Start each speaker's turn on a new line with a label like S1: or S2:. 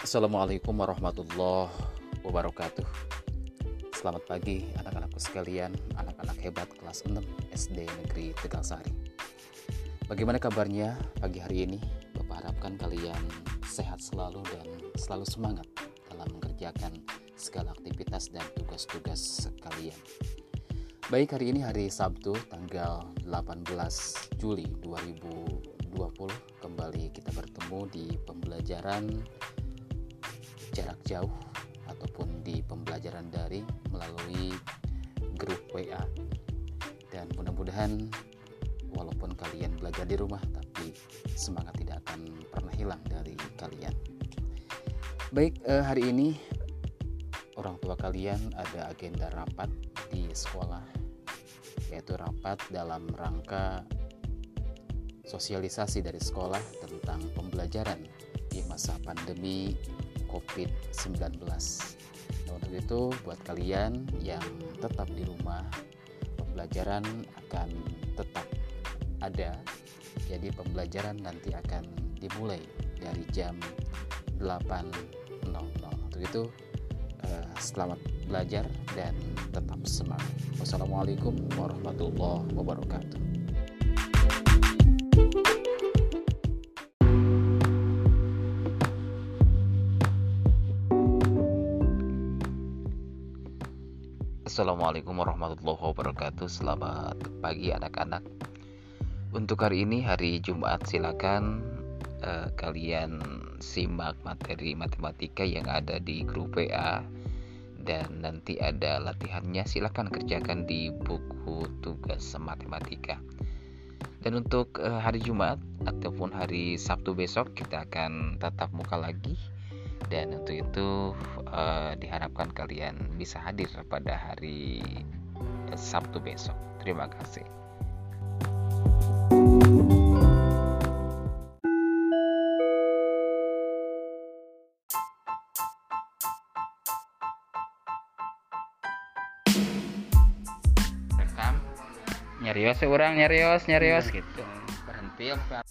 S1: Assalamualaikum warahmatullahi wabarakatuh. Selamat pagi anak-anakku sekalian Anak-anak hebat kelas 6 SD Negeri Tegal Sari Bagaimana kabarnya pagi hari ini? Bapak harapkan kalian sehat selalu dan selalu semangat Dalam mengerjakan segala aktivitas dan tugas-tugas kalian Baik hari ini hari Sabtu tanggal 18 Juli 2020 kembali kita bertemu di pembelajaran jarak jauh ataupun di pembelajaran daring melalui grup WA dan mudah-mudahan walaupun kalian belajar di rumah tapi semangat tidak akan pernah hilang dari kalian. Baik eh, hari ini orang tua kalian ada agenda rapat di sekolah yaitu rapat dalam rangka sosialisasi dari sekolah tentang pembelajaran di masa pandemi COVID-19. Nah, untuk itu buat kalian yang tetap di rumah, pembelajaran akan tetap ada. Jadi pembelajaran nanti akan dimulai dari jam 8.00. Untuk itu eh, selamat belajar dan tetap semangat. Wassalamualaikum warahmatullahi wabarakatuh. Assalamualaikum warahmatullahi wabarakatuh. Selamat pagi anak-anak. Untuk hari ini hari Jumat silakan uh, kalian simak materi matematika yang ada di grup WA dan nanti ada latihannya silahkan kerjakan di buku tugas matematika. Dan untuk uh, hari Jumat ataupun hari Sabtu besok kita akan tatap muka lagi dan untuk itu uh, diharapkan kalian bisa hadir pada hari Sabtu besok. Terima kasih. Nyarios seorang nyarios nyarios. Gitu.
S2: Berhenti apa